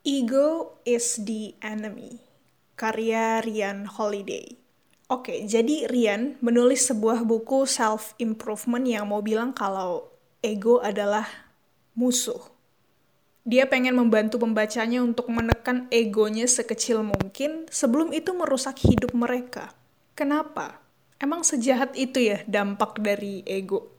Ego is the enemy. Karya Rian Holiday. Oke, jadi Rian menulis sebuah buku self-improvement yang mau bilang kalau ego adalah musuh. Dia pengen membantu pembacanya untuk menekan egonya sekecil mungkin sebelum itu merusak hidup mereka. Kenapa? Emang sejahat itu ya dampak dari ego?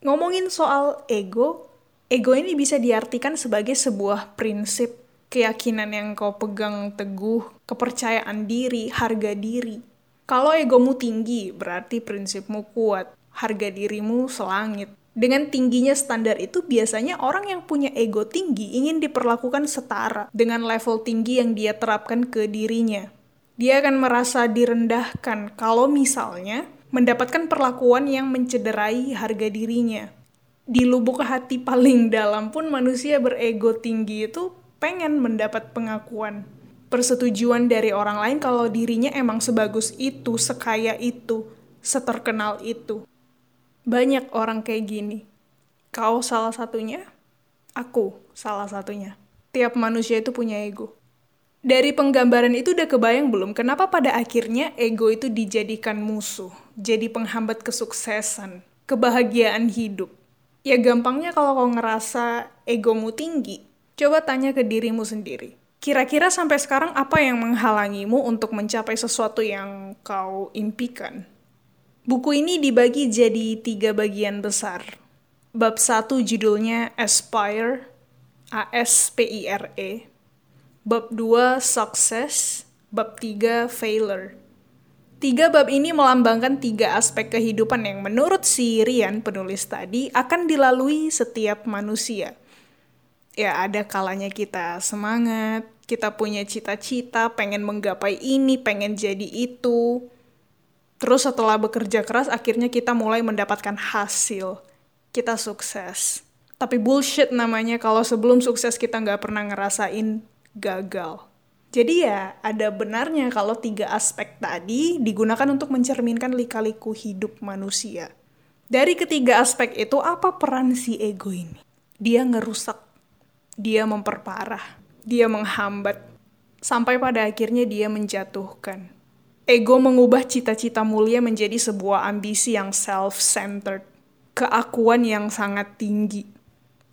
Ngomongin soal ego, ego ini bisa diartikan sebagai sebuah prinsip keyakinan yang kau pegang teguh, kepercayaan diri, harga diri. Kalau egomu tinggi, berarti prinsipmu kuat, harga dirimu selangit. Dengan tingginya standar itu, biasanya orang yang punya ego tinggi ingin diperlakukan setara dengan level tinggi yang dia terapkan ke dirinya. Dia akan merasa direndahkan kalau misalnya mendapatkan perlakuan yang mencederai harga dirinya. Di lubuk hati paling dalam pun manusia berego tinggi itu pengen mendapat pengakuan, persetujuan dari orang lain kalau dirinya emang sebagus itu, sekaya itu, seterkenal itu. Banyak orang kayak gini. Kau salah satunya, aku salah satunya. Tiap manusia itu punya ego. Dari penggambaran itu udah kebayang belum kenapa pada akhirnya ego itu dijadikan musuh, jadi penghambat kesuksesan, kebahagiaan hidup. Ya gampangnya kalau kau ngerasa egomu tinggi, Coba tanya ke dirimu sendiri. Kira-kira sampai sekarang apa yang menghalangimu untuk mencapai sesuatu yang kau impikan? Buku ini dibagi jadi tiga bagian besar. Bab satu judulnya Aspire, A-S-P-I-R-E. Bab dua Success, bab tiga Failure. Tiga bab ini melambangkan tiga aspek kehidupan yang menurut si Rian penulis tadi akan dilalui setiap manusia – ya ada kalanya kita semangat, kita punya cita-cita, pengen menggapai ini, pengen jadi itu. Terus setelah bekerja keras, akhirnya kita mulai mendapatkan hasil. Kita sukses. Tapi bullshit namanya kalau sebelum sukses kita nggak pernah ngerasain gagal. Jadi ya ada benarnya kalau tiga aspek tadi digunakan untuk mencerminkan lika-liku hidup manusia. Dari ketiga aspek itu apa peran si ego ini? Dia ngerusak dia memperparah, dia menghambat, sampai pada akhirnya dia menjatuhkan. Ego mengubah cita-cita mulia menjadi sebuah ambisi yang self-centered, keakuan yang sangat tinggi.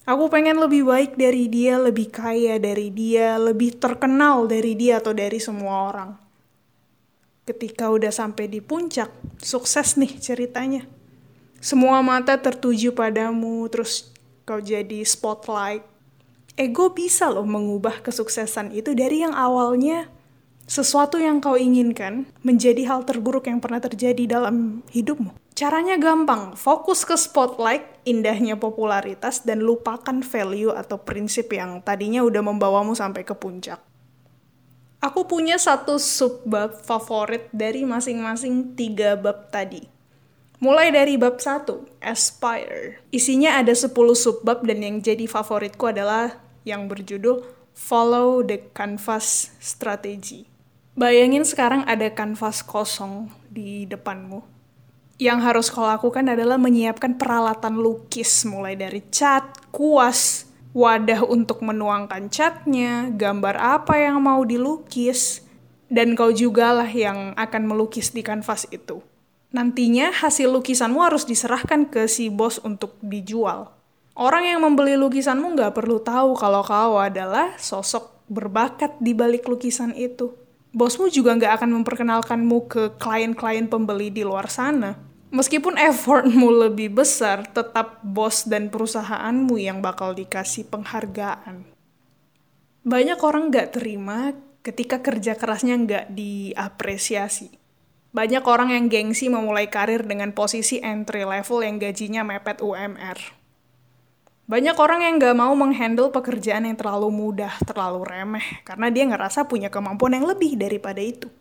Aku pengen lebih baik dari dia, lebih kaya dari dia, lebih terkenal dari dia atau dari semua orang. Ketika udah sampai di puncak, sukses nih ceritanya. Semua mata tertuju padamu, terus kau jadi spotlight, ego bisa loh mengubah kesuksesan itu dari yang awalnya sesuatu yang kau inginkan menjadi hal terburuk yang pernah terjadi dalam hidupmu. Caranya gampang, fokus ke spotlight, indahnya popularitas, dan lupakan value atau prinsip yang tadinya udah membawamu sampai ke puncak. Aku punya satu subbab favorit dari masing-masing tiga bab tadi. Mulai dari bab 1, Aspire. Isinya ada 10 subbab dan yang jadi favoritku adalah yang berjudul Follow the Canvas Strategy. Bayangin sekarang ada kanvas kosong di depanmu. Yang harus kau lakukan adalah menyiapkan peralatan lukis mulai dari cat, kuas, wadah untuk menuangkan catnya, gambar apa yang mau dilukis, dan kau jugalah yang akan melukis di kanvas itu. Nantinya hasil lukisanmu harus diserahkan ke si bos untuk dijual. Orang yang membeli lukisanmu nggak perlu tahu kalau kau adalah sosok berbakat di balik lukisan itu. Bosmu juga nggak akan memperkenalkanmu ke klien-klien pembeli di luar sana. Meskipun effortmu lebih besar, tetap bos dan perusahaanmu yang bakal dikasih penghargaan. Banyak orang nggak terima ketika kerja kerasnya nggak diapresiasi. Banyak orang yang gengsi memulai karir dengan posisi entry level yang gajinya mepet UMR banyak orang yang gak mau menghandle pekerjaan yang terlalu mudah, terlalu remeh, karena dia ngerasa punya kemampuan yang lebih daripada itu.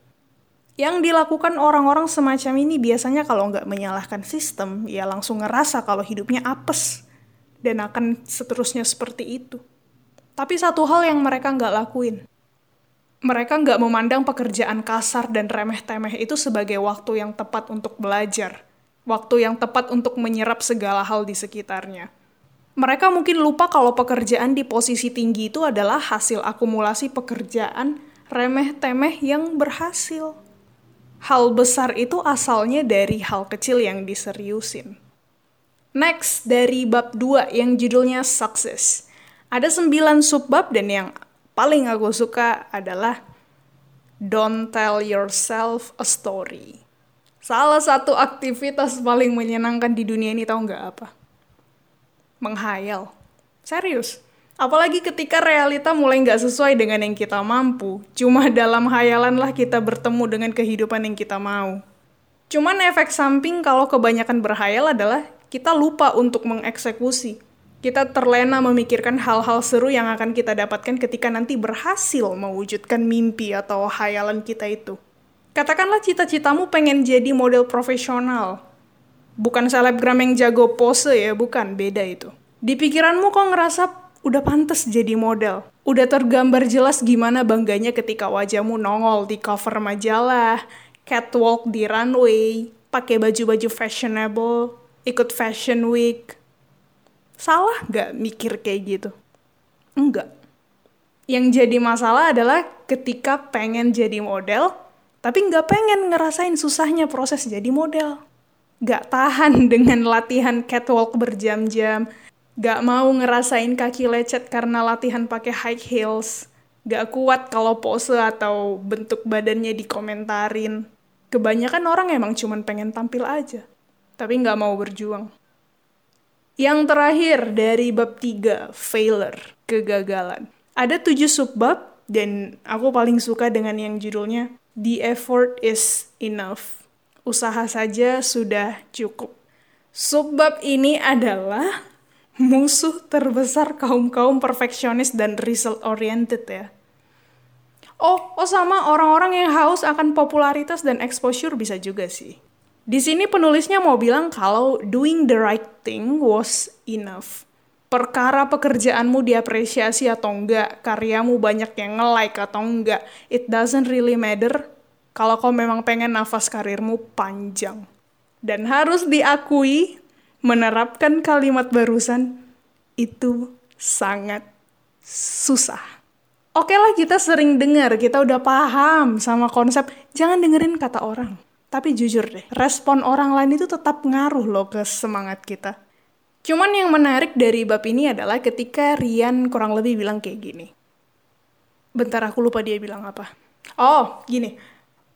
Yang dilakukan orang-orang semacam ini biasanya kalau nggak menyalahkan sistem, ya langsung ngerasa kalau hidupnya apes, dan akan seterusnya seperti itu. Tapi satu hal yang mereka nggak lakuin, mereka nggak memandang pekerjaan kasar dan remeh-temeh itu sebagai waktu yang tepat untuk belajar, waktu yang tepat untuk menyerap segala hal di sekitarnya Mereka mungkin lupa kalau pekerjaan di posisi tinggi itu adalah hasil akumulasi pekerjaan remeh-temeh yang berhasil. Hal besar itu asalnya dari hal kecil yang diseriusin. Next, dari bab 2 yang judulnya Success. Ada 9 subbab dan yang paling aku suka adalah Don't tell yourself a story. Salah satu aktivitas paling menyenangkan di dunia ini tahu nggak apa? Menghayal. Serius. Apalagi ketika realita mulai nggak sesuai dengan yang kita mampu. Cuma dalam hayalan lah kita bertemu dengan kehidupan yang kita mau. Cuman efek samping kalau kebanyakan berhayal adalah kita lupa untuk mengeksekusi kita terlena memikirkan hal-hal seru yang akan kita dapatkan ketika nanti berhasil mewujudkan mimpi atau hayalan kita itu. Katakanlah cita-citamu pengen jadi model profesional. Bukan selebgram yang jago pose ya, bukan, beda itu. Di pikiranmu kok ngerasa udah pantas jadi model. Udah tergambar jelas gimana bangganya ketika wajahmu nongol di cover majalah, catwalk di runway, pakai baju-baju fashionable, ikut fashion week, Salah nggak mikir kayak gitu? Enggak. Yang jadi masalah adalah ketika pengen jadi model, tapi nggak pengen ngerasain susahnya proses jadi model. Nggak tahan dengan latihan catwalk berjam-jam, nggak mau ngerasain kaki lecet karena latihan pakai high heels, nggak kuat kalau pose atau bentuk badannya dikomentarin. Kebanyakan orang emang cuman pengen tampil aja, tapi nggak mau berjuang. Yang terakhir dari bab 3, failure, kegagalan. Ada tujuh subbab dan aku paling suka dengan yang judulnya The effort is enough. Usaha saja sudah cukup. Subbab ini adalah musuh terbesar kaum-kaum perfeksionis dan result oriented ya. Oh, oh sama orang-orang yang haus akan popularitas dan exposure bisa juga sih. Di sini penulisnya mau bilang kalau doing the right thing was enough. Perkara pekerjaanmu diapresiasi atau enggak, karyamu banyak yang nge-like atau enggak, it doesn't really matter kalau kau memang pengen nafas karirmu panjang. Dan harus diakui, menerapkan kalimat barusan itu sangat susah. Oke lah kita sering dengar, kita udah paham sama konsep jangan dengerin kata orang. Tapi jujur deh, respon orang lain itu tetap ngaruh loh ke semangat kita. Cuman yang menarik dari bab ini adalah ketika Rian kurang lebih bilang kayak gini. Bentar aku lupa dia bilang apa. Oh, gini.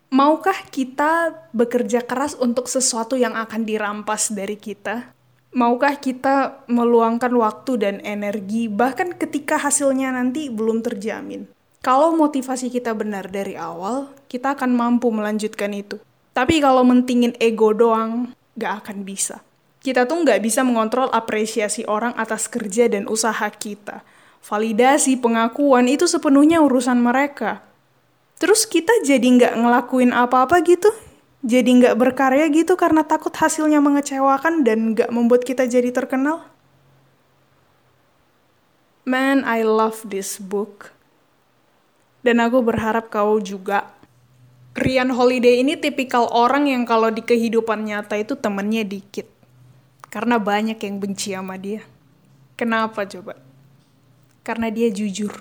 Maukah kita bekerja keras untuk sesuatu yang akan dirampas dari kita? Maukah kita meluangkan waktu dan energi bahkan ketika hasilnya nanti belum terjamin? Kalau motivasi kita benar dari awal, kita akan mampu melanjutkan itu. Tapi kalau mentingin ego doang, gak akan bisa. Kita tuh gak bisa mengontrol apresiasi orang atas kerja dan usaha kita. Validasi, pengakuan itu sepenuhnya urusan mereka. Terus kita jadi gak ngelakuin apa-apa gitu? Jadi gak berkarya gitu karena takut hasilnya mengecewakan dan gak membuat kita jadi terkenal? Man, I love this book. Dan aku berharap kau juga Rian Holiday ini tipikal orang yang kalau di kehidupan nyata itu temennya dikit. Karena banyak yang benci sama dia. Kenapa coba? Karena dia jujur.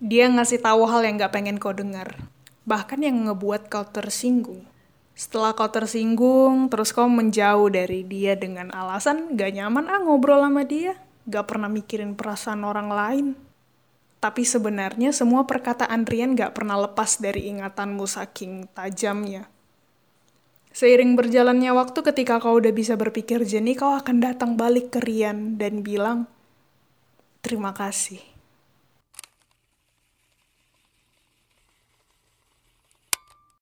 Dia ngasih tahu hal yang gak pengen kau dengar. Bahkan yang ngebuat kau tersinggung. Setelah kau tersinggung, terus kau menjauh dari dia dengan alasan gak nyaman ah ngobrol sama dia. Gak pernah mikirin perasaan orang lain. Tapi sebenarnya semua perkataan Rian gak pernah lepas dari ingatanmu saking tajamnya. Seiring berjalannya waktu ketika kau udah bisa berpikir jernih, kau akan datang balik ke Rian dan bilang, terima kasih.